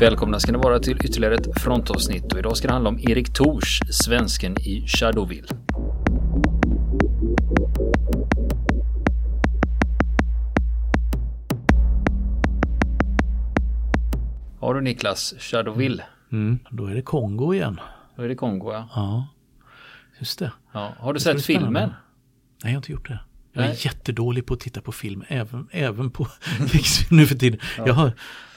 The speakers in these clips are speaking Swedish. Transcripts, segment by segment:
Välkomna ska ni vara till ytterligare ett frontavsnitt och idag ska det handla om Erik Tors, svensken i Shadowville. Har du Niklas, Shadowville? Mm, då är det Kongo igen. Då är det Kongo ja. Ja, just det. ja. Har du sett filmen? Nej, jag har inte gjort det. Jag är Nej. jättedålig på att titta på film, även, även på nu för tiden. Jag har,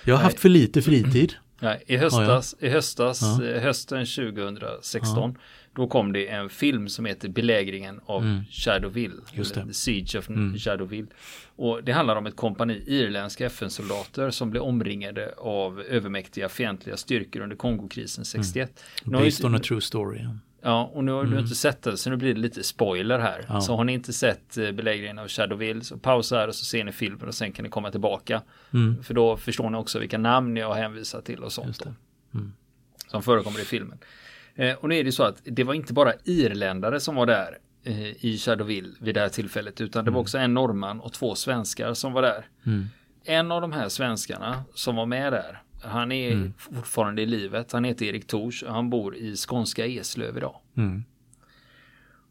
jag har haft för lite fritid. Nej, i höstas, i höstas Ja. eh, hösten 2016, då kom det en film som heter Belägringen av Shadowville. Mm. Just eller det. The Siege of Mm. Shadowville. Och det handlar om ett kompani irländska FN-soldater som blev omringade av övermäktiga fientliga styrkor under Kongokrisen 61. Nu har ju- Based on a true story. Ja, och nu har du inte sett den så nu blir det lite spoiler här. Mm. Ja. Så har ni inte sett eh, belägringen av Shadowville så pausa här och så ser ni filmen och sen kan ni komma tillbaka. Mm. För då förstår ni också vilka namn jag hänvisar till och sånt. Det. Då, Som förekommer i filmen. Eh, och nu är det så att det var inte bara irländare som var där eh, i Shadowville vid det här tillfället utan det var också en norrman och två svenskar som var där. Mm. En av de här svenskarna som var med där, han är Mm. fortfarande i livet. Han heter Erik Tors och han bor i skånska Eslöv idag. Mm.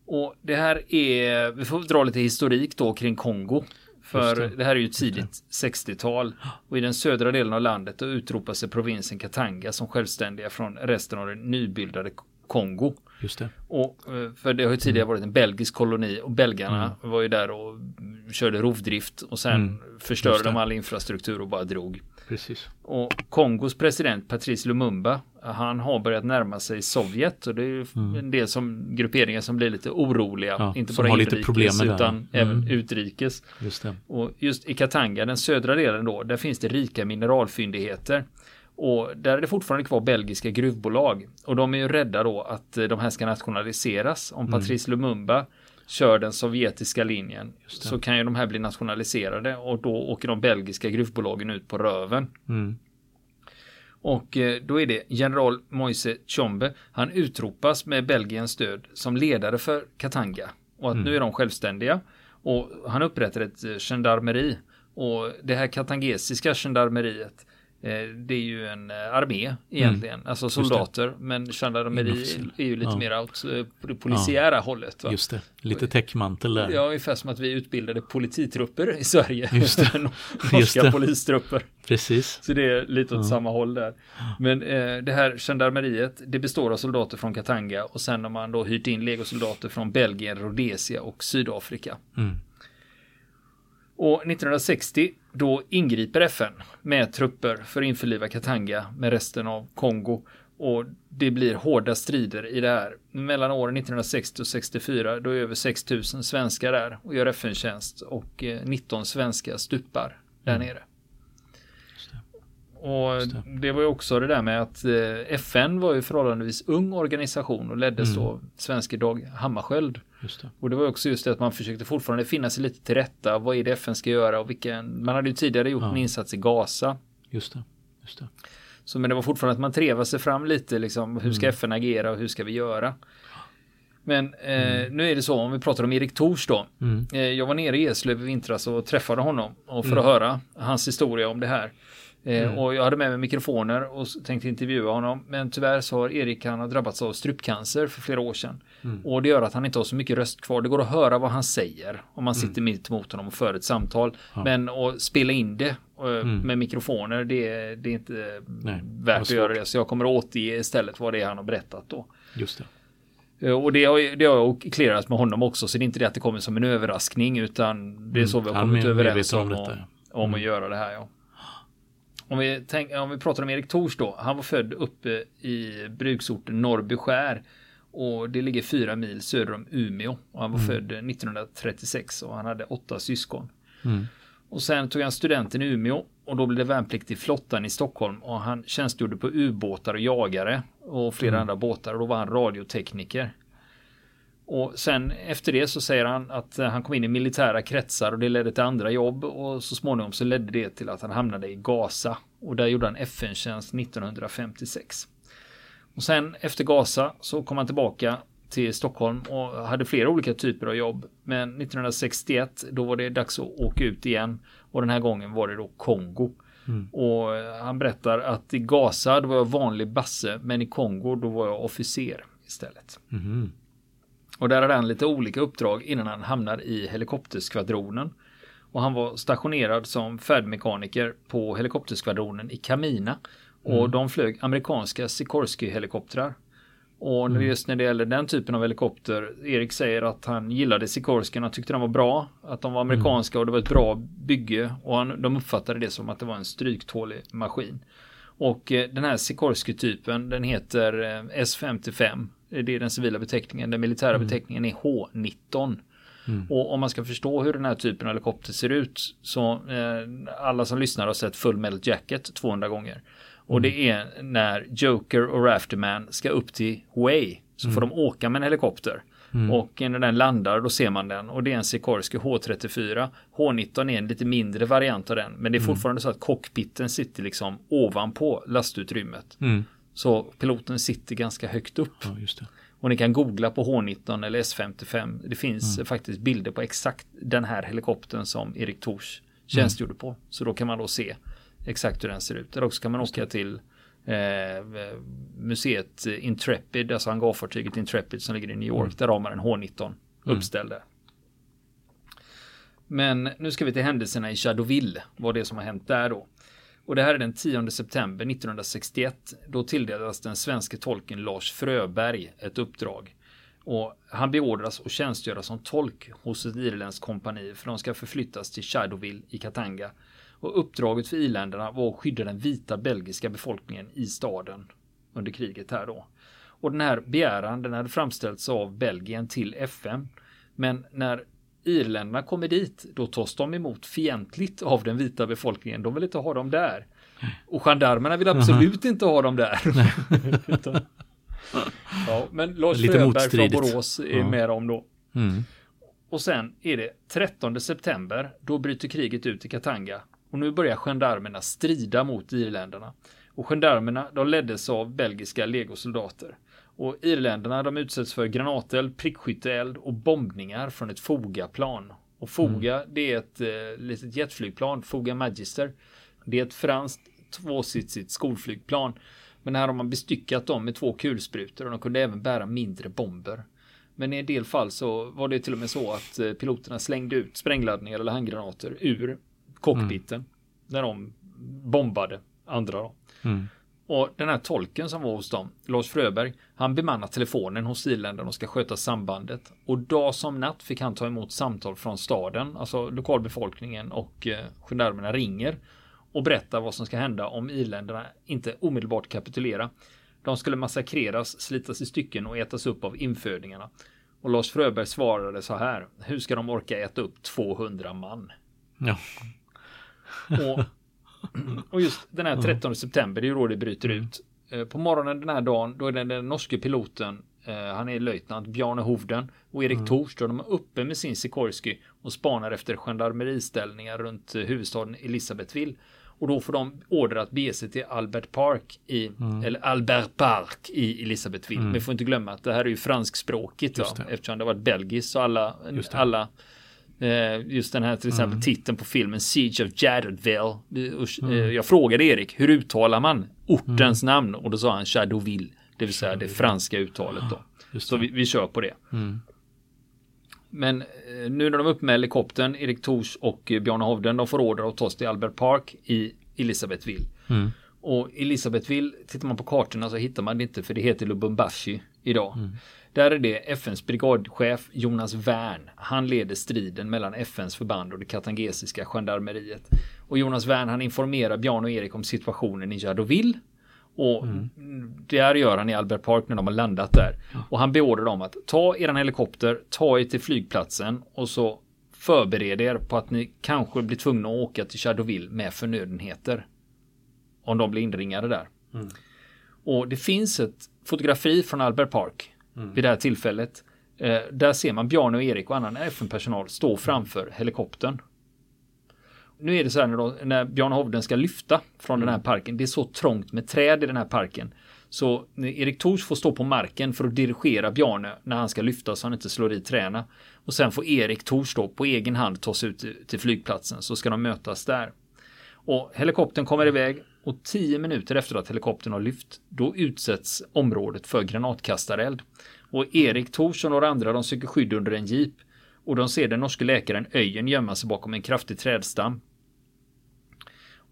Och det här är, vi får dra lite historik då kring Kongo. För det. det. här är ju tidigt 60-tal. Och i den södra delen av landet utropar sig provinsen Katanga som självständiga från resten av det nybildade Kongo. Just det. Och, eh, för det har ju tidigare varit en belgisk koloni och belgarna var ju där och mm, körde rovdrift och sen Mm. förstörde de all infrastruktur och bara drog. Precis. Och Kongos president Patrice Lumumba, han har börjat närma sig Sovjet och det är ju en del som grupperingar som blir lite oroliga. Mm. Ja, inte bara inrikes utan Mm. även utrikes. Just det. Och just i Katanga, den södra delen då, där finns det rika mineralfyndigheter. Och där är det fortfarande kvar belgiska gruvbolag. Och de är ju rädda då att eh, de här ska nationaliseras. Om Mm. Patrice Lumumba kör den sovjetiska linjen så kan ju de här bli nationaliserade och då åker de belgiska gruvbolagen ut på röven. Mm. Och eh, då är det general Moise Tshombe. Han utropas med Belgiens stöd som ledare för Katanga. Och att nu är de självständiga. Och han upprättar ett eh, gendarmeri. Och det här katangesiska gendarmeriet. Eh, Det är ju en eh, armé egentligen. Alltså soldater. Men gendarmeri Inofficiell. är ju lite Ja. mer åt eh, det polisiära hållet. Va? Just det. Lite täckmantel där. Ja, ungefär som att vi utbildade polititrupper i Sverige. Just det. Norska Just det. polistrupper. Precis. Så det är lite åt samma håll där. Men eh, det här gendarmeriet, det består av soldater från Katanga och sen har man då hyrt in legosoldater från Belgien, Rhodesia och Sydafrika. Mm. Och 1960 då ingriper FN med trupper för att införliva Katanga med resten av Kongo. Och det blir hårda strider i det här. Mellan åren 1960 och 64 då är över 6000 svenskar där och gör FN-tjänst och eh, 19 svenskar stupar där nere. Och det. var ju också det där med att eh, FN var ju förhållandevis ung organisation och leddes då av svenske Dag Hammarskjöld. Det. Och det var också just det att man försökte fortfarande finna sig lite till rätta. Vad är det FN ska göra och vilken... Man hade ju tidigare gjort Ja. en insats i Gaza. Just det. Just det. Så men det var fortfarande att man trevar sig fram lite liksom. Hur Mm. ska FN agera och hur ska vi göra? Men eh, nu är det så om vi pratar om Erik Tors då. Mm. Eh, jag var nere i Eslöv i vintras och träffade honom och för Mm. att höra hans historia om det här. Eh, Och jag hade med mig mikrofoner och tänkte intervjua honom. Men tyvärr så har Erik han har drabbats av strupcancer för flera år sedan. Mm. Och det gör att han inte har så mycket röst kvar. Det går att höra vad han säger om man Mm. sitter mitt emot honom och för ett samtal. Men att spela in det eh, med mikrofoner det, är- det är inte Mm. Nej, värt att göra det. Så jag kommer att återge istället vad det är han har berättat då. Just det. Eh, Och det har, det har clearat med honom också, så det är inte det att det kommer som en överraskning, utan det är så vi har Mm. Kommit överens om, om om, om att göra det här. Ja. Om, vi tänk, om vi pratar om Erik Tors då, han var född uppe i bruksorten Norrbyskär och det ligger fyra mil söder om Umeå och han var född 1936 och han hade åtta syskon. Mm. Och sen tog han studenten i Umeå och då blev det värnplikt i flottan i Stockholm. Och han tjänstgjorde på ubåtar och jagare och flera andra båtar. Och då var han radiotekniker. Och sen efter det så säger han att eh, han kom in i militära kretsar och det ledde till andra jobb. Och så småningom så ledde det till att han hamnade i Gaza. Och där gjorde han FN-tjänst 1956. Och sen efter Gaza så kom han tillbaka till Stockholm och hade flera olika typer av jobb. Men 1961 då var det dags att åka ut igen och den här gången var det då Kongo. Mm. Och han berättar att i Gaza då var jag vanlig basse, men i Kongo då var jag officer istället. Mm. Och där hade han lite olika uppdrag innan han hamnar i helikopterskvadronen. Och han var stationerad som färdmekaniker på helikopterskvadronen i Kamina. Och mm. de flög amerikanska Sikorsky-helikoptrar. Och mm. just när det gäller den typen av helikopter, Erik säger att han gillade Sikorsky, han tyckte de var bra, att de var amerikanska och det var ett bra bygge och han, de uppfattade det som att det var en stryktålig maskin. Och eh, den här Sikorsky-typen, den heter eh, S55. Det är den civila beteckningen. Den militära mm. beteckningen är H19. Mm. Och om man ska förstå hur den här typen av helikopter ser ut så eh, alla som lyssnar har sett Full Metal Jacket 200 gånger. Och mm. det är när Joker och Rafterman ska upp till Way så mm. får de åka med en helikopter. Mm. Och när den landar då ser man den och det är en Sikorsky H34. H19 är en lite mindre variant av den men det är mm. fortfarande så att cockpiten sitter liksom ovanpå lastutrymmet. Mm. Så piloten sitter ganska högt upp. Ja, och ni kan googla på H19 eller S55. Det finns mm. faktiskt bilder på exakt den här helikoptern som Erik Tors tjänstgjorde på. Så då kan man då se exakt hur den ser ut. Eller också kan man åka till eh, museet Intrepid, alltså hangarfartyget Intrepid som ligger i New York. Mm. Där har man en H19 mm. uppställd där. Men nu ska vi till händelserna i Shadowville, vad det är som har hänt där då. Och det här är den 10 september 1961. Då tilldelas den svenska tolken Lars Fröberg ett uppdrag. Och han beordras att tjänstgöra som tolk hos ett irländskt kompani för de ska förflyttas till Shadowville i Katanga och uppdraget för iländerna var att skydda den vita belgiska befolkningen i staden under kriget här då. Och den här begäran den hade framställts av Belgien till FN. Men när irländarna kommer dit, då tas de emot fientligt av den vita befolkningen. De vill inte ha dem där. Och gendarmerna vill absolut inte ha dem där. ja, men Lars Lite Fröberg från Borås är ja. med dem då. Mm. Och sen är det 13 september, då bryter kriget ut i Katanga och nu börjar gendarmerna strida mot irländarna. Och gendarmerna de leddes av belgiska legosoldater. Och irländarna de utsätts för granateld, prickskytteeld och bombningar från ett Foga-plan. Och Foga mm. det är ett eh, litet jetflygplan, Foga Magister. Det är ett franskt tvåsitsigt skolflygplan. Men här har man bestyckat dem med två kulsprutor och de kunde även bära mindre bomber. Men i en del fall så var det till och med så att eh, piloterna slängde ut sprängladdningar eller handgranater ur cockpiten. Mm. När de bombade andra då. Mm. Och den här tolken som var hos dem, Lars Fröberg, han bemannar telefonen hos irländarna och ska sköta sambandet. Och dag som natt fick han ta emot samtal från staden, alltså lokalbefolkningen och eh, gendarmerna ringer och berättar vad som ska hända om irländarna inte omedelbart kapitulerar. De skulle massakreras, slitas i stycken och ätas upp av infödingarna. Och Lars Fröberg svarade så här. Hur ska de orka äta upp 200 man? Ja. Och, och just den här 13 september, det är då det bryter mm. ut. Eh, på morgonen den här dagen, då är det den norske piloten, eh, han är löjtnant Bjarne Hovden och Erik mm. Thorström, de är uppe med sin Sikorsky och spanar efter gendarmeriställningar runt eh, huvudstaden Elisabethville. Och då får de order att bege sig till Albert Park i, mm. eller Albert Park i Elisabethville. Mm. Men vi får inte glömma att det här är ju franskspråkigt, ja, eftersom det har varit belgiskt så alla, alla just den här till exempel mm. titeln på filmen Siege of Jaredville. Mm. Jag frågade Erik, hur uttalar man ortens mm. namn? Och då sa han Shadowville. Det vill säga det franska uttalet då. Så vi, vi, kör på det. Mm. Men eh, nu när de är uppe med helikoptern, Erik Tors och Bjarne Hovden, de får order att tas till Albert Park i Elisabethville. Mm. Och Elisabethville, tittar man på kartorna så hittar man det inte för det heter Lubumbashi idag. Där är det FNs brigadchef Jonas Wern. Han leder striden mellan FNs förband och det katangesiska gendarmeriet. Och Jonas Wern han informerar Björn och Erik om situationen i Jadoville. Och mm. där gör han i Albert Park när de har landat där. Och han beordrar dem att ta eran helikopter, ta er till flygplatsen och så förbered er på att ni kanske blir tvungna att åka till Shadowville med förnödenheter. Om de blir inringade där. Mm. Och det finns ett fotografi från Albert Park mm. vid det här tillfället. Eh, där ser man Bjarne och Erik och annan FN-personal stå framför helikoptern. Nu är det så här när, då, när Bjarne Hovden ska lyfta från mm. den här mm. parken. Det är så trångt med träd i den här parken. Så Erik Tors får stå på marken för att dirigera Bjarne när han ska lyfta så han inte slår i träna. Och sen får Erik Tors då på egen hand ta sig ut till flygplatsen så ska de mötas där. Och helikoptern kommer iväg och tio minuter efter att helikoptern har lyft, då utsätts området för granatkastareld. Och Erik Tors och några andra de söker skydd under en jeep och de ser den norske läkaren Öjen gömma sig bakom en kraftig trädstam.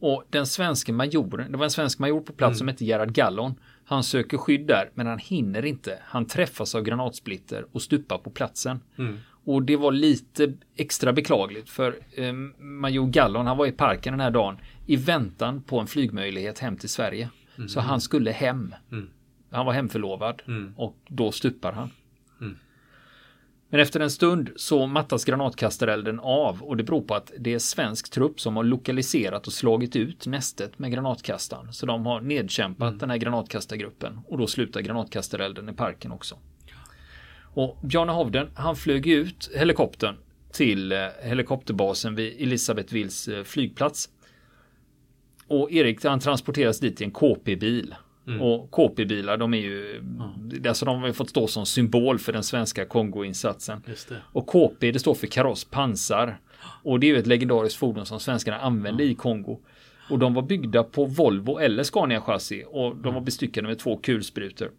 Och den svenska majoren, det var en svensk major på plats mm. som hette Gerhard Gallon. Han söker skydd där, men han hinner inte. Han träffas av granatsplitter och stupar på platsen. Mm. Och det var lite extra beklagligt för eh, major Gallon, han var i parken den här dagen i väntan på en flygmöjlighet hem till Sverige. Mm. Så han skulle hem. Mm. Han var hemförlovad mm. och då stupar han. Mm. Men efter en stund så mattas granatkastarelden av och det beror på att det är svensk trupp som har lokaliserat och slagit ut nästet med granatkastaren. Så de har nedkämpat mm. den här granatkastargruppen och då slutar granatkastarelden i parken också. Och Bjarne Hovden, han flög ut helikoptern till eh, helikopterbasen vid Elisabethvilles eh, flygplats. Och Erik han transporteras dit i en KP-bil. Mm. Och KP-bilar de är ju, mm. alltså de har fått stå som symbol för den svenska Kongo-insatsen. Och KP det står för kaross pansar. Och det är ju ett legendariskt fordon som svenskarna använde mm. i Kongo. Och de var byggda på Volvo eller Scania chassi och de var mm. bestyckade med två kulsprutor.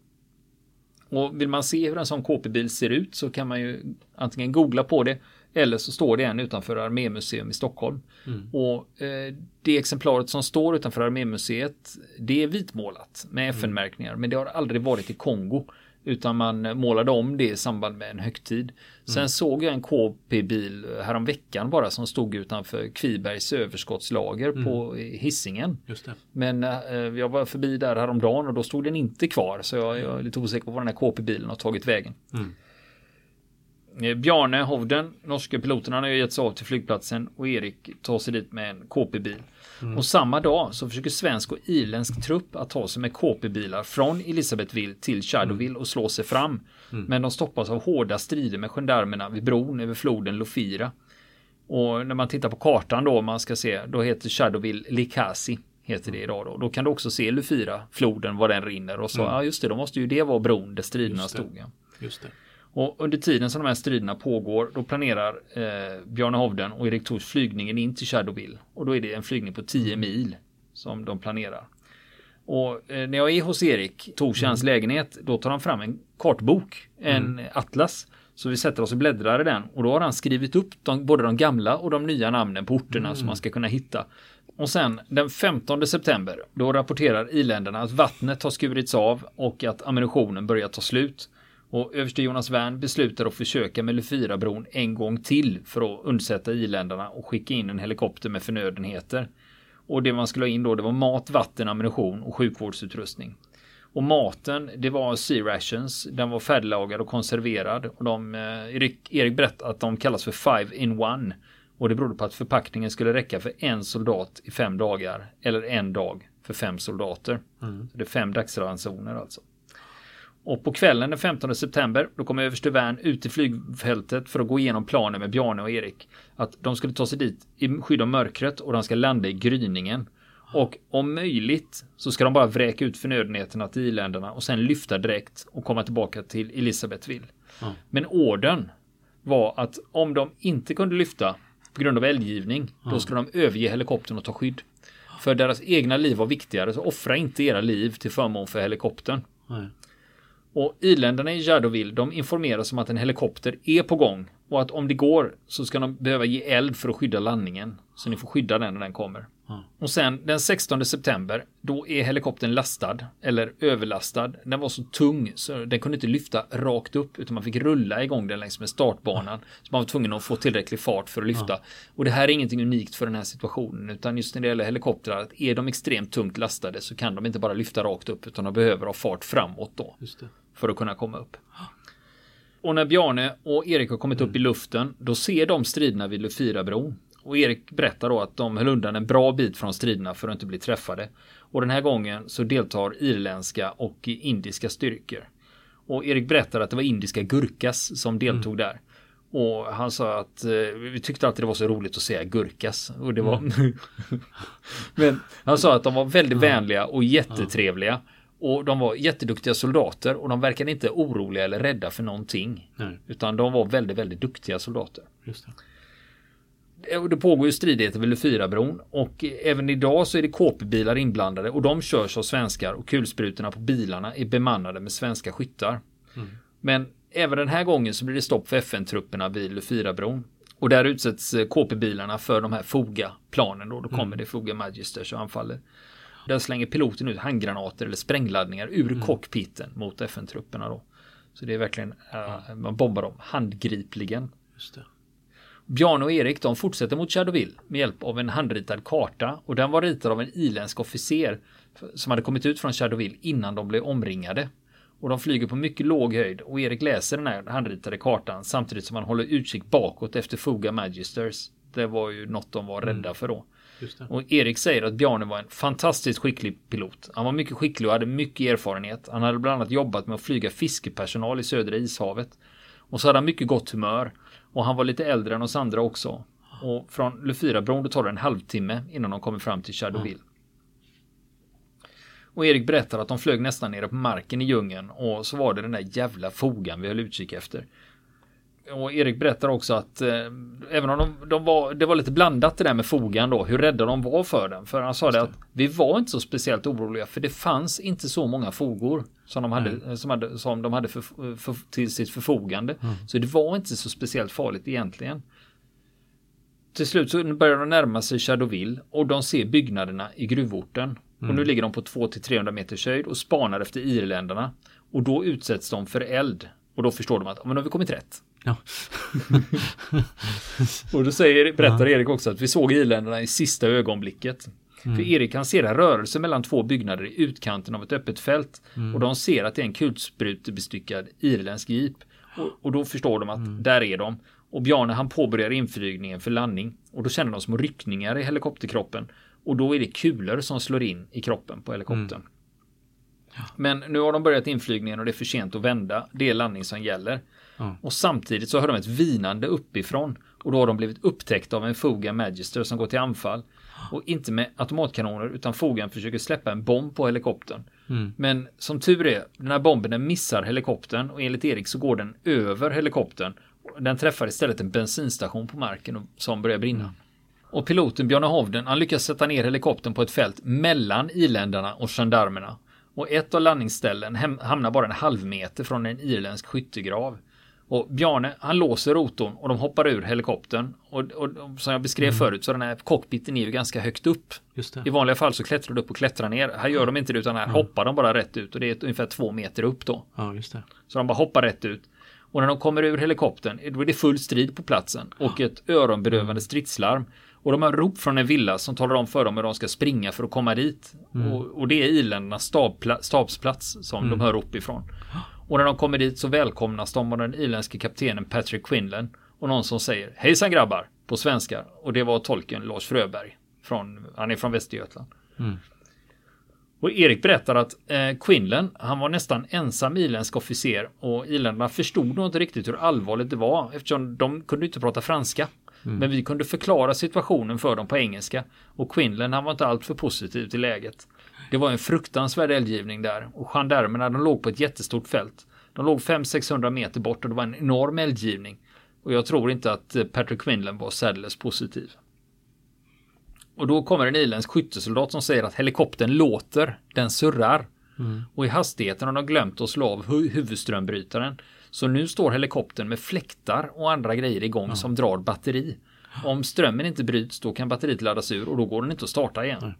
Och vill man se hur en sån KP-bil ser ut så kan man ju antingen googla på det eller så står det en utanför Armémuseum i Stockholm. Mm. Och eh, det exemplaret som står utanför Armémuseet det är vitmålat med mm. FN-märkningar men det har aldrig varit i Kongo. Utan man målade om det i samband med en högtid. Sen mm. såg jag en KP-bil häromveckan bara som stod utanför Kvibergs överskottslager mm. på Hissingen. Men äh, jag var förbi där häromdagen och då stod den inte kvar. Så jag, jag är lite osäker på var den här KP-bilen har tagit vägen. Mm. Eh, Bjarne Hovden, norska piloten, han har gett sig av till flygplatsen och Erik tar sig dit med en KP-bil. Mm. Och samma dag så försöker svensk och irländsk trupp att ta sig med KP-bilar från Elisabethville till Shadowville och slå sig fram. Mm. Men de stoppas av hårda strider med gendarmerna vid bron över floden Lofira. Och när man tittar på kartan då, man ska se, då heter Shadowville Likasi. Heter det idag då. Då kan du också se Lufira, floden, var den rinner. Och så, mm. ja just det, då måste ju det vara bron där striderna stod. Ja. Just det. Och under tiden som de här striderna pågår, då planerar eh, Bjarne Hovden och Erik Tors flygningen in till Shadowville. Och då är det en flygning på 10 mil som de planerar. Och eh, när jag är hos Erik Tors i hans mm. lägenhet, då tar han fram en kartbok, en mm. atlas. Så vi sätter oss och bläddrar i den och då har han skrivit upp de, både de gamla och de nya namnen på orterna mm. som man ska kunna hitta. Och sen den 15 september, då rapporterar iländerna att vattnet har skurits av och att ammunitionen börjar ta slut. Och överste Jonas Wern beslutar att försöka med Lufira-bron en gång till för att undsätta iländarna och skicka in en helikopter med förnödenheter. Och det man skulle ha in då, det var mat, vatten, ammunition och sjukvårdsutrustning. Och maten, det var Sea Rations. Den var färdiglagad och konserverad. Och de, eh, Erik, Erik berättade att de kallas för Five in One. Och det berodde på att förpackningen skulle räcka för en soldat i fem dagar. Eller en dag för fem soldater. Mm. det är fem dagsransoner alltså. Och på kvällen den 15 september då kom överste Wern ut till flygfältet för att gå igenom planen med Bjarne och Erik. Att de skulle ta sig dit i skydd av mörkret och de ska landa i gryningen. Och om möjligt så ska de bara vräka ut förnödenheterna till iländerna och sen lyfta direkt och komma tillbaka till Elisabethville. Mm. Men orden var att om de inte kunde lyfta på grund av eldgivning, mm. då skulle de överge helikoptern och ta skydd. För deras egna liv var viktigare, så offra inte era liv till förmån för helikoptern. Mm. Och iländerna i Jardoville de informeras om att en helikopter är på gång och att om det går så ska de behöva ge eld för att skydda landningen. Så ni får skydda den när den kommer. Mm. Och sen den 16 september, då är helikoptern lastad eller överlastad. Den var så tung så den kunde inte lyfta rakt upp utan man fick rulla igång den längs med startbanan. Mm. Så man var tvungen att få tillräcklig fart för att lyfta. Mm. Och det här är ingenting unikt för den här situationen utan just när det gäller helikoptrar, att är de extremt tungt lastade så kan de inte bara lyfta rakt upp utan de behöver ha fart framåt då. För att kunna komma upp. Och när Bjarne och Erik har kommit upp i luften, då ser de striderna vid Lufirabron. Och Erik berättar då att de höll undan en bra bit från striderna för att inte bli träffade. Och den här gången så deltar irländska och indiska styrkor. Och Erik berättar att det var indiska Gurkas som deltog mm. där. Och han sa att eh, vi tyckte alltid det var så roligt att säga Gurkas. Och det var... Mm. Men han sa att de var väldigt vänliga och jättetrevliga. Och de var jätteduktiga soldater och de verkade inte oroliga eller rädda för någonting. Nej. Utan de var väldigt, väldigt duktiga soldater. det pågår ju stridigheter vid Lufyrabron och även idag så är det KP-bilar inblandade och de körs av svenskar och kulsprutorna på bilarna är bemannade med svenska skyttar. Mm. Men även den här gången så blir det stopp för FN-trupperna vid Lufyrabron. Och där utsätts eh, KP-bilarna för de här FOGA-planen då. Då kommer mm. det FOGA Magisters och anfaller. Där slänger piloten ut handgranater eller sprängladdningar ur mm. cockpiten mot FN-trupperna då. Så det är verkligen, uh, man bombar dem handgripligen. Just det. Bjarne och Erik de fortsätter mot Shadowville med hjälp av en handritad karta och den var ritad av en irländsk officer som hade kommit ut från Shadowville innan de blev omringade. Och de flyger på mycket låg höjd och Erik läser den här handritade kartan samtidigt som han håller utkik bakåt efter Fuga Magisters. Det var ju något de var rädda för då. Och Erik säger att Bjarne var en fantastiskt skicklig pilot. Han var mycket skicklig och hade mycket erfarenhet. Han hade bland annat jobbat med att flyga fiskepersonal i södra ishavet. Och så hade han mycket gott humör. Och han var lite äldre än oss andra också. Och från Lufyrabron tar det en halvtimme innan de kommer fram till Shadowville. Och Erik berättar att de flög nästan nere på marken i djungeln och så var det den där jävla fogan vi höll utkik efter. Och Erik berättar också att eh, även om de, de, var, det var lite blandat det där med fogan då, hur rädda de var för den. För han sa det att vi var inte så speciellt oroliga för det fanns inte så många fogor som de hade, som hade, som de hade för, för, till sitt förfogande. Mm. Så det var inte så speciellt farligt egentligen. Till slut så börjar de närma sig Shadowville och de ser byggnaderna i gruvorten. Mm. Och nu ligger de på 200-300 meters höjd och spanar efter irländarna. Och då utsätts de för eld. Och då förstår de att men då har vi kommit rätt. Ja. och då säger, berättar Erik också att vi såg irländarna i sista ögonblicket. Mm. För Erik kan se en rörelse mellan två byggnader i utkanten av ett öppet fält. Mm. Och de ser att det är en kulsprutebestyckad irländsk jeep. Och, och, då förstår de att mm. där är de. Och Bjarne han påbörjar inflygningen för landning. Och då känner de små ryckningar i helikopterkroppen. Och då är det kulor som slår in i kroppen på helikoptern. Mm. Ja. Men nu har de börjat inflygningen och det är för sent att vända. Det är landning som gäller. Ja. Och samtidigt så hör de ett vinande uppifrån. Och då har de blivit upptäckta av en Foga Magister som går till anfall. Och inte med automatkanoner utan Fogan försöker släppa en bomb på helikoptern. Mm. Men som tur är, den här bomben den missar helikoptern och enligt Erik så går den över helikoptern. Den träffar istället en bensinstation på marken som börjar brinna. Mm. Och piloten Björn Hovden han lyckas sätta ner helikoptern på ett fält mellan iländarna och gendarmerna. Och ett av landningsställen hamnar bara en halv meter från en irländsk skyttegrav. Och Bjarne, han låser rotorn och de hoppar ur helikoptern. Och, och, som jag beskrev mm. förut så den här cockpiten är ju ganska högt upp. I vanliga fall så klättrar du upp och klättrar ner. Här gör de inte det utan här mm. hoppar de bara rätt ut och det är ungefär två meter upp då. Ja, just det. Så de bara hoppar rätt ut. Och när de kommer ur helikoptern då är det full strid på platsen och ett öronberövande mm. stridslarm. Och de har rop från en villa som talar om för dem hur de ska springa för att komma dit. Mm. Och, och, det är iländernas stabsplats som mm. de hör rop ifrån. Och när de kommer dit så välkomnas de av den irländske kaptenen Patrick Quinlan och någon som säger hejsan grabbar på svenska och det var tolken Lars Fröberg. Från, han är från Västergötland. Mm. Och Erik berättar att eh, Quinlan, han var nästan ensam irländsk officer och irländarna förstod nog inte riktigt hur allvarligt det var eftersom de kunde inte prata franska. Mm. Men vi kunde förklara situationen för dem på engelska och Quinlan han var inte alltför positiv till läget. Det var en fruktansvärd eldgivning där och gendarmerna de låg på ett jättestort fält. De låg 500-600 meter bort och det var en enorm eldgivning. Och jag tror inte att eh, Patrick Quinlan var särdeles positiv. Och då kommer en irländsk skyttesoldat som säger att helikoptern låter, den surrar. Mm. Och i hastigheten har de glömt att slå av huvudströmbrytaren. Så nu står helikoptern med fläktar och andra grejer igång mm. som drar batteri. Om strömmen inte bryts då kan batteriet laddas ur och då går den inte att starta igen. Mm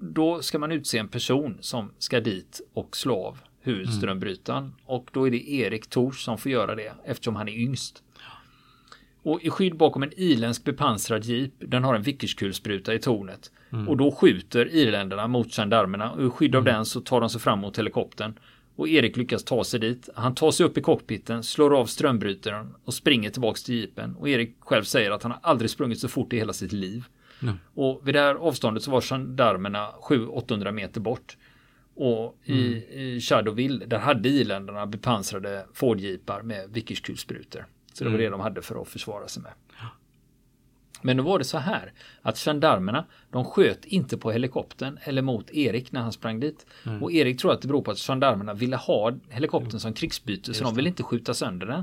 då ska man utse en person som ska dit och slå av huvudströmbrytaren. Mm. Och då är det Erik Tors som får göra det eftersom han är yngst. Och i skydd bakom en irländsk bepansrad jeep, den har en vickerskulspruta i tornet. Mm. Och då skjuter irländarna mot gendarmerna och i skydd av mm. den så tar de sig fram mot helikoptern. Och Erik lyckas ta sig dit. Han tar sig upp i cockpiten, slår av strömbrytaren och springer tillbaks till jeepen. Och Erik själv säger att han har aldrig sprungit så fort i hela sitt liv. Nej. Och vid det här avståndet så var gendarmerna 700-800 meter bort. Och i, mm. i Shadowville, där hade iländarna bepansrade Fordjeepar med vickerskulsprutor. Så det var mm. det de hade för att försvara sig med. Men nu var det så här att gendarmerna de sköt inte på helikoptern eller mot Erik när han sprang dit. Mm. Och Erik tror att det beror på att gendarmerna ville ha helikoptern som krigsbyte så de ville inte skjuta sönder den.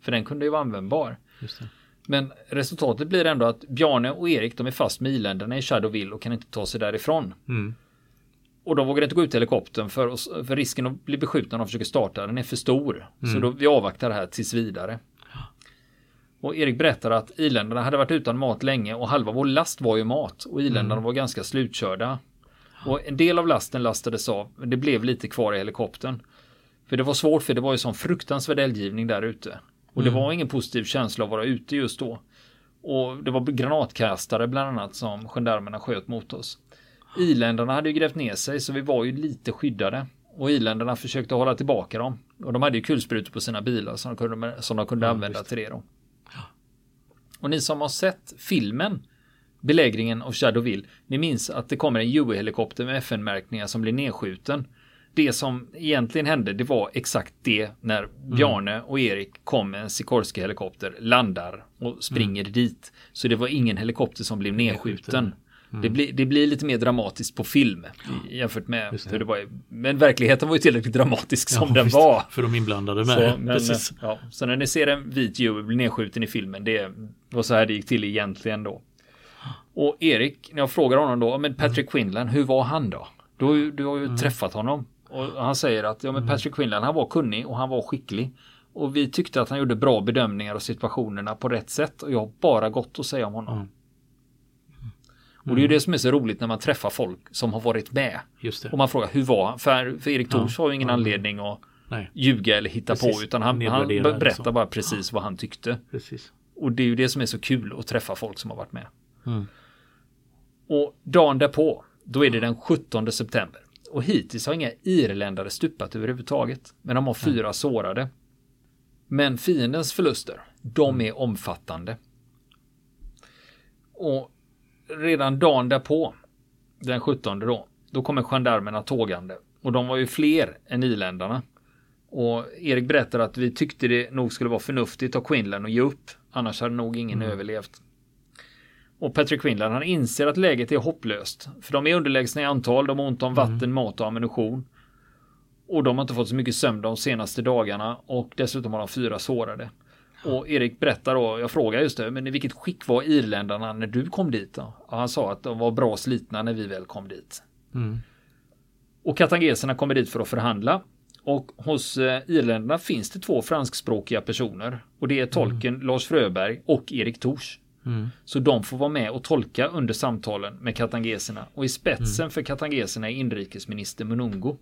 För den kunde ju vara användbar. Men resultatet blir ändå att Bjarne och Erik de är fast med iländerna i Shadowville och kan inte ta sig därifrån. Mm. Och de vågar inte gå ut i helikoptern för, för risken att bli beskjutna när de försöker starta den är för stor. Så då, vi avvaktar det här tills vidare. Och Erik berättar att iländarna hade varit utan mat länge och halva vår last var ju mat och iländarna var ganska slutkörda. Och en del av lasten lastades av, men det blev lite kvar i helikoptern. För det var svårt för det var ju sån fruktansvärd eldgivning där ute. Och det var ingen positiv känsla att vara ute just då. Och det var granatkastare bland annat som gendarmerna sköt mot oss. Iländarna hade ju grävt ner sig så vi var ju lite skyddade. Och iländarna försökte hålla tillbaka dem. Och de hade ju kulsprutor på sina bilar som de kunde, som de kunde använda till det då. Och ni som har sett filmen Belägringen av Shadowville, ni minns att det kommer en Huey-helikopter med FN-märkningar som blir nedskjuten. Det som egentligen hände, det var exakt det när Bjarne och Erik kom med en Sikorsky-helikopter, landar och springer dit. Så det var ingen helikopter som blev nedskjuten. Det, blir, det blir lite mer dramatiskt på film jämfört med det. hur det var. Men verkligheten var ju tillräckligt dramatisk som Ja, den visst, var. För de inblandade Så, med. men, Precis. ja, så när ni ser en vit Huey bli nedskjuten i filmen, det var så här det gick till egentligen då. Och Erik, när jag frågar honom då, men Patrick Quinlan, hur var han då? Du har ju, du har ju träffat honom. Och han säger att ja, men Patrick Quinlan, han var kunnig och han var skicklig. Och vi tyckte att han gjorde bra bedömningar av situationerna på rätt sätt. Och jag har bara gott att säga om honom. Mm. Och det är ju det som är så roligt när man träffar folk som har varit med. Det. Och man frågar, hur var han? För, för Erik Ja. Tors har ju ingen anledning att Nej, ljuga eller hitta Precis. på utan han, han berättar bara precis vad han tyckte. precis. Och det är ju det som är så kul att träffa folk som har varit med. Mm. Och dagen därpå, då är det den 17 september. Och hittills har inga irländare stupat överhuvudtaget. Men de har fyra sårade. Men fiendens förluster, de är omfattande. Och redan dagen därpå, den 17 då, då kommer gendarmerna tågande. Och de var ju fler än irländarna. Och Erik berättar att vi tyckte det nog skulle vara förnuftigt av Quinlan att ge upp. Annars hade nog ingen överlevt. Och Patrick Quinlan han inser att läget är hopplöst. För de är underlägsna i antal, de har ont om vatten, mat och ammunition. Och de har inte fått så mycket sömn de senaste dagarna och dessutom har de fyra sårade. Och Erik berättar då, jag frågar just det, men i vilket skick var irländarna när du kom dit då? Och han sa att de var bra slitna när vi väl kom dit. Mm. Och katangeserna kommer dit för att förhandla. Och hos eh, irländarna finns det två franskspråkiga personer. Och det är tolken Lars Fröberg och Erik Tors. Mm. Så de får vara med och tolka under samtalen med katangeserna. Och i spetsen för katangeserna är inrikesminister Munungo.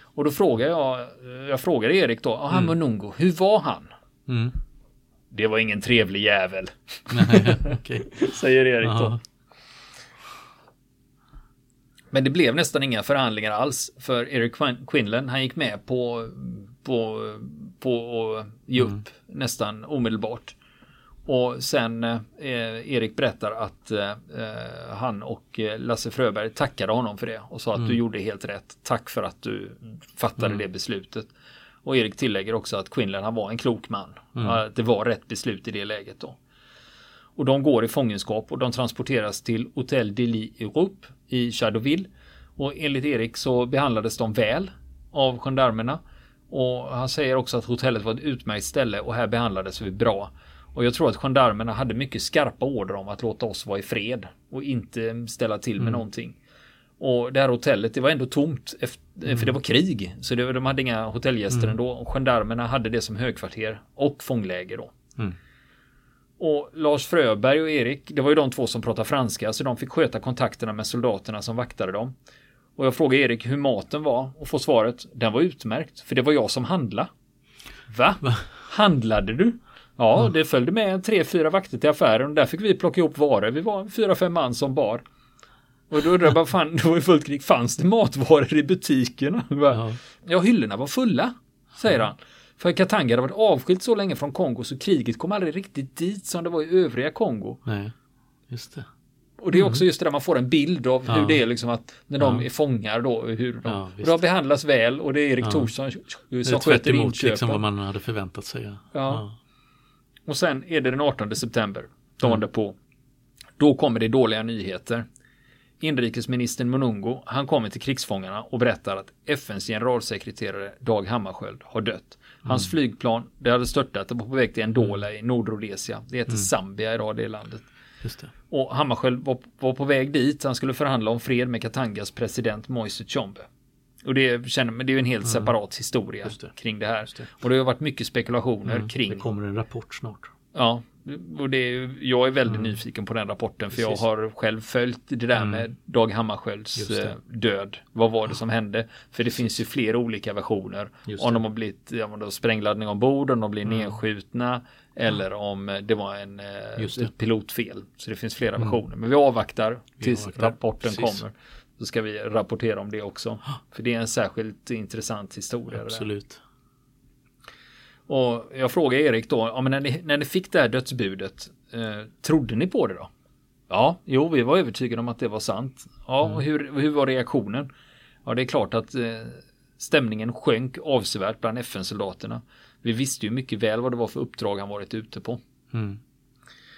Och då frågar jag, eh, jag frågar Erik då, aha Munungo, hur var han? Mm. Det var ingen trevlig jävel, Nej, okej. säger Erik då. Men det blev nästan inga förhandlingar alls för Eric Quin- Quinlan. Han gick med på, på, på att ge upp nästan omedelbart. Och sen eh, Erik berättar att eh, han och eh, Lasse Fröberg tackade honom för det och sa att du gjorde helt rätt. Tack för att du fattade det beslutet. Och Erik tillägger också att Quinlan han var en klok man. Att det var rätt beslut i det läget då. Och de går i fångenskap och de transporteras till Hotel de l'Europe i Shadowville. Och enligt Erik så behandlades de väl av gendarmerna. Och han säger också att hotellet var ett utmärkt ställe och här behandlades vi bra. Och jag tror att gendarmerna hade mycket skarpa order om att låta oss vara i fred och inte ställa till med någonting. Och det här hotellet, det var ändå tomt, efter, för det var krig. Så det, de hade inga hotellgäster ändå. Och gendarmerna hade det som högkvarter och fångläger då. Mm. Och Lars Fröberg och Erik, det var ju de två som pratade franska, så de fick sköta kontakterna med soldaterna som vaktade dem. Och jag frågade Erik hur maten var och får svaret, den var utmärkt, för det var jag som handlade. Va? Handlade du? Ja, det följde med tre, fyra vakter till affären och där fick vi plocka ihop varor. Vi var fyra, fem man som bar. Och då undrar jag bara, fan, det var ju fullt krig. Fanns det matvaror i butikerna? Bara, Ja. Ja, hyllorna var fulla, säger han. För Katanga hade varit avskilt så länge från Kongo så kriget kom aldrig riktigt dit som det var i övriga Kongo. Nej, just det. Och det är också just det där man får en bild av hur Ja. det är liksom att när de Ja. är fångar då, hur de, Ja, de behandlas väl och det är Erik Ja. Thorsson Det som är sköter inköpen. liksom vad man hade förväntat sig. Ja. Ja. Och sen är det den 18 september, dagen därpå. Då kommer det dåliga nyheter. inrikesministern Munungo, han kommer till krigsfångarna och berättar att FNs generalsekreterare Dag Hammarskjöld har dött. Hans mm. flygplan, det hade störtat, det var på väg till Ndola i Nordrhodesia. Det heter mm. Zambia idag, det landet. Just det. Och Hammarskjöld var, var, på väg dit, han skulle förhandla om fred med Katangas president Moise Tshombe. Och det, känner, men det är ju en helt mm. separat historia det. kring det här. Det. Och det har varit mycket spekulationer mm. kring. Det kommer en rapport snart. Ja, och det jag är väldigt mm. nyfiken på den rapporten för Precis. jag har själv följt det där mm. med Dag Hammarskjölds eh, död. Vad var det som hände? För det finns ju flera olika versioner. Om de har blivit ja, sprängladdning ombord, om de blir mm. nedskjutna eller om det var en eh, ett pilotfel. Så det finns flera mm. versioner. Men vi avvaktar tills vi avvaktar. rapporten Precis. kommer. Så ska vi rapportera om det också. För det är en särskilt intressant historia. Absolut. Och jag frågar Erik då, ja, men när, ni, när ni fick det här dödsbudet, eh, trodde ni på det då? Ja, jo, vi var övertygade om att det var sant. Ja, mm. och hur, hur var reaktionen? Ja, det är klart att eh, stämningen sjönk avsevärt bland FN-soldaterna. Vi visste ju mycket väl vad det var för uppdrag han varit ute på. Mm.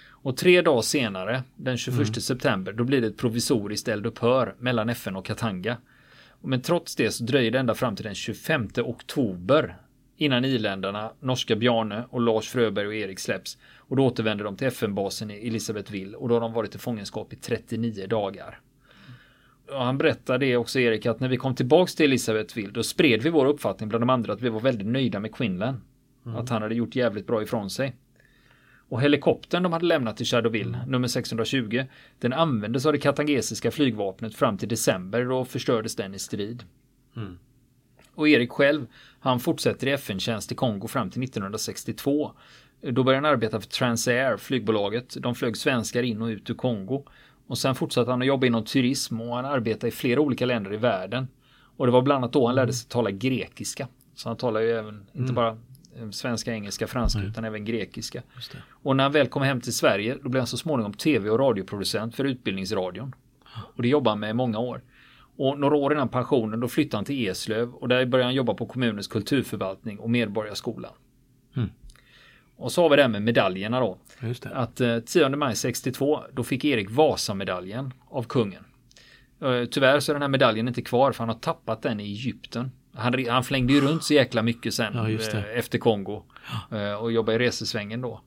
Och tre dagar senare, den 21 mm. september, då blir det ett provisoriskt eldupphör mellan FN och Katanga. Men trots det så dröjer det ända fram till den 25 oktober innan iländarna, norska Bjarne och Lars Fröberg och Erik släpps. Och då återvänder de till FN-basen i Elisabethville och då har de varit i fångenskap i 39 dagar. Och han berättar det också Erik att när vi kom tillbaks till Elisabethville då spred vi vår uppfattning bland de andra att vi var väldigt nöjda med Quinlan. Mm. Att han hade gjort jävligt bra ifrån sig. Och helikoptern de hade lämnat till Shadowville, mm. nummer 620, den användes av det katangesiska flygvapnet fram till december. Då förstördes den i strid. Mm. Och Erik själv, han fortsätter i FN-tjänst i Kongo fram till 1962. Då började han arbeta för Transair, flygbolaget. De flög svenskar in och ut ur Kongo. Och sen fortsatte han att jobba inom turism och han arbetade i flera olika länder i världen. Och det var bland annat då han lärde sig tala grekiska. Så han talar ju även, inte mm. bara svenska, engelska, franska mm. utan även grekiska. Och när han väl kom hem till Sverige då blev han så småningom tv och radioproducent för Utbildningsradion. Och det jobbade han med i många år. Och några år innan pensionen då flyttade han till Eslöv och där började han jobba på kommunens kulturförvaltning och Medborgarskolan. Mm. Och så har vi det här med medaljerna då. Att eh, 10 maj 62 då fick Erik Vasamedaljen av kungen. Eh, tyvärr så är den här medaljen inte kvar för han har tappat den i Egypten. Han, han flängde ju runt så jäkla mycket sen ja, eh, efter Kongo. Eh, och jobbade i resesvängen då.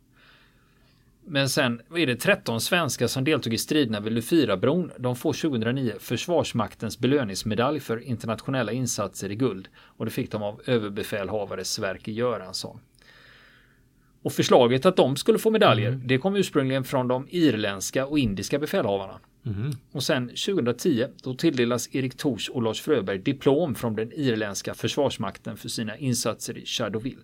Men sen är det 13 svenskar som deltog i striderna vid Lufirabron. De får 2009 Försvarsmaktens belöningsmedalj för internationella insatser i guld. Och det fick de av överbefälhavare Sverker Göransson. Och förslaget att de skulle få medaljer, mm. det kom ursprungligen från de irländska och indiska befälhavarna. Mm. Och sen 2010 då tilldelas Erik Tors och Lars Fröberg diplom från den irländska försvarsmakten för sina insatser i Shadowville.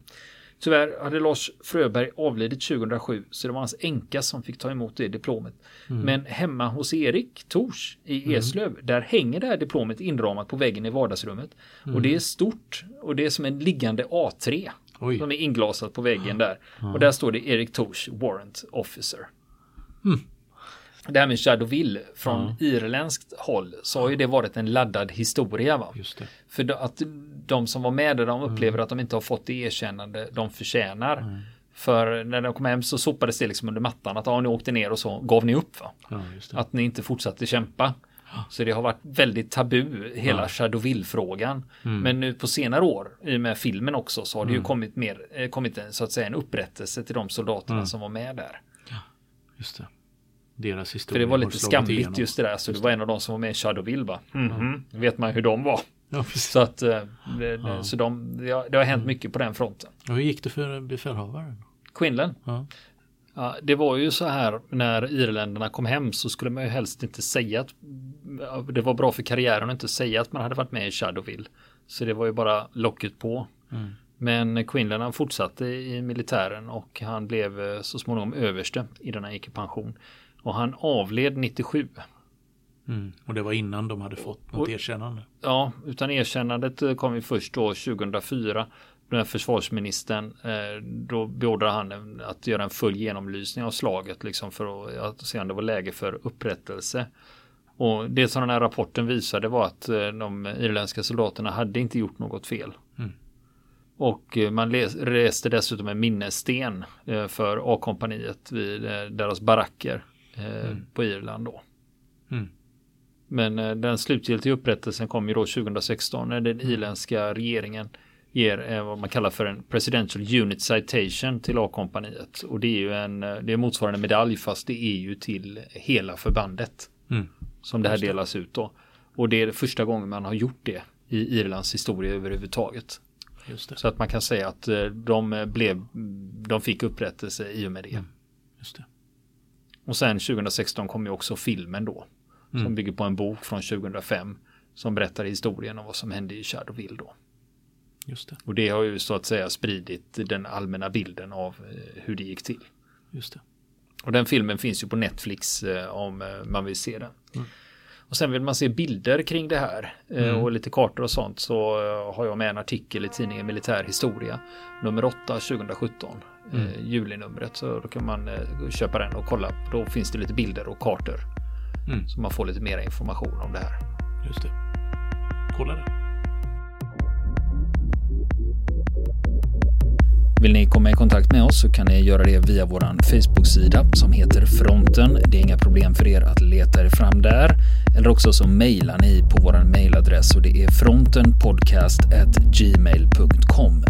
Tyvärr hade Lars Fröberg avlidit 2007 så det var hans änka som fick ta emot det diplomet. Mm. Men hemma hos Erik Tors i mm. Eslöv mm. där hänger det här diplomet inramat på väggen i vardagsrummet. Mm. Och det är stort och det är som en liggande A3 Oj. som är inglasat på väggen där. Och där står det Erik Tors Warrant Officer. Mm det här med Shadowville från mm. irländskt håll så har ju det varit en laddad historia. Va? För att de som var med där de upplever mm. att de inte har fått det erkännande de förtjänar. Mm. För när de kom hem så sopades det liksom under mattan att ja, ni åkte ner och så gav ni upp. Va? Ja, att ni inte fortsatte kämpa. Så det har varit väldigt tabu, hela ja. Shadowville-frågan. Mm. Men nu på senare år, i och med filmen också, så har det ju mm. kommit, mer, eh, kommit en, så att säga, en upprättelse till de soldaterna mm. som var med där. Ja, just det deras historia. För det var lite skamligt just det där. Så det var en av de som var med i Shadowville va? Mm -hmm. Vet man hur de var. Ja, så att eh, det, ja. så de, det, har, det har hänt mm. mycket på den fronten. Och hur gick det för befälhavaren? Quinlan? Ja. ja. det var ju så här när irländarna kom hem så skulle man ju helst inte säga att det var bra för karriären att inte säga att man hade varit med i Shadowville. Så det var ju bara locket på. Mm. Men Quinlan han fortsatte i militären och han blev eh, så småningom överste innan han gick i pension. Och han avled 97. Mm. Och det var innan de hade fått något och, erkännande. Ja, utan erkännandet eh, kom ju först då 2004. När försvarsministern, eh, då beordrade han att göra en full genomlysning av slaget liksom för att se om det var läge för upprättelse. Och det som den här rapporten visade var att eh, de irländska soldaterna hade inte gjort något fel. Mm. Och man reste dessutom en minnessten för A-kompaniet vid deras baracker eh, mm. på Irland då. Mm. Men eh, den slutgiltiga upprättelsen kom ju då 2016 när den irländska regeringen ger eh, vad man kallar för en Presidential Unit Citation till A-kompaniet. Och det är ju en, eh, det är motsvarande medalj fast det är ju till hela förbandet. Mm. Som det här delas ut då. Och det är första gången man har gjort det i Irlands historia överhuvudtaget. Så att man kan säga att eh, de, blev, de fick upprättelse i och med det. Mm. Just det. Och sen 2016 kom ju också filmen då. Mm. Som bygger på en bok från 2005. Som berättar historien om vad som hände i Shadowville då. Just det. Och det har ju så att säga spridit den allmänna bilden av eh, hur det gick till. Just det. Och den filmen finns ju på Netflix eh, om eh, man vill se den. Mm. Och sen vill man se bilder kring det här Mm. och lite kartor och sånt så har jag med en artikel i tidningen Militär Historia nummer 8 2017 Mm. eh, julinumret så då kan man eh, köpa den och kolla. Då finns det lite bilder och kartor Mm. så man får lite mer information om det här. Just det. Kolla det. Vill ni komma i kontakt med oss så kan ni göra det via vår Facebook-sida som heter Fronten. Det är inga problem för er att leta er fram där. Eller också så mejlar ni på vår mejladress och det är frontenpodcast@gmail.com.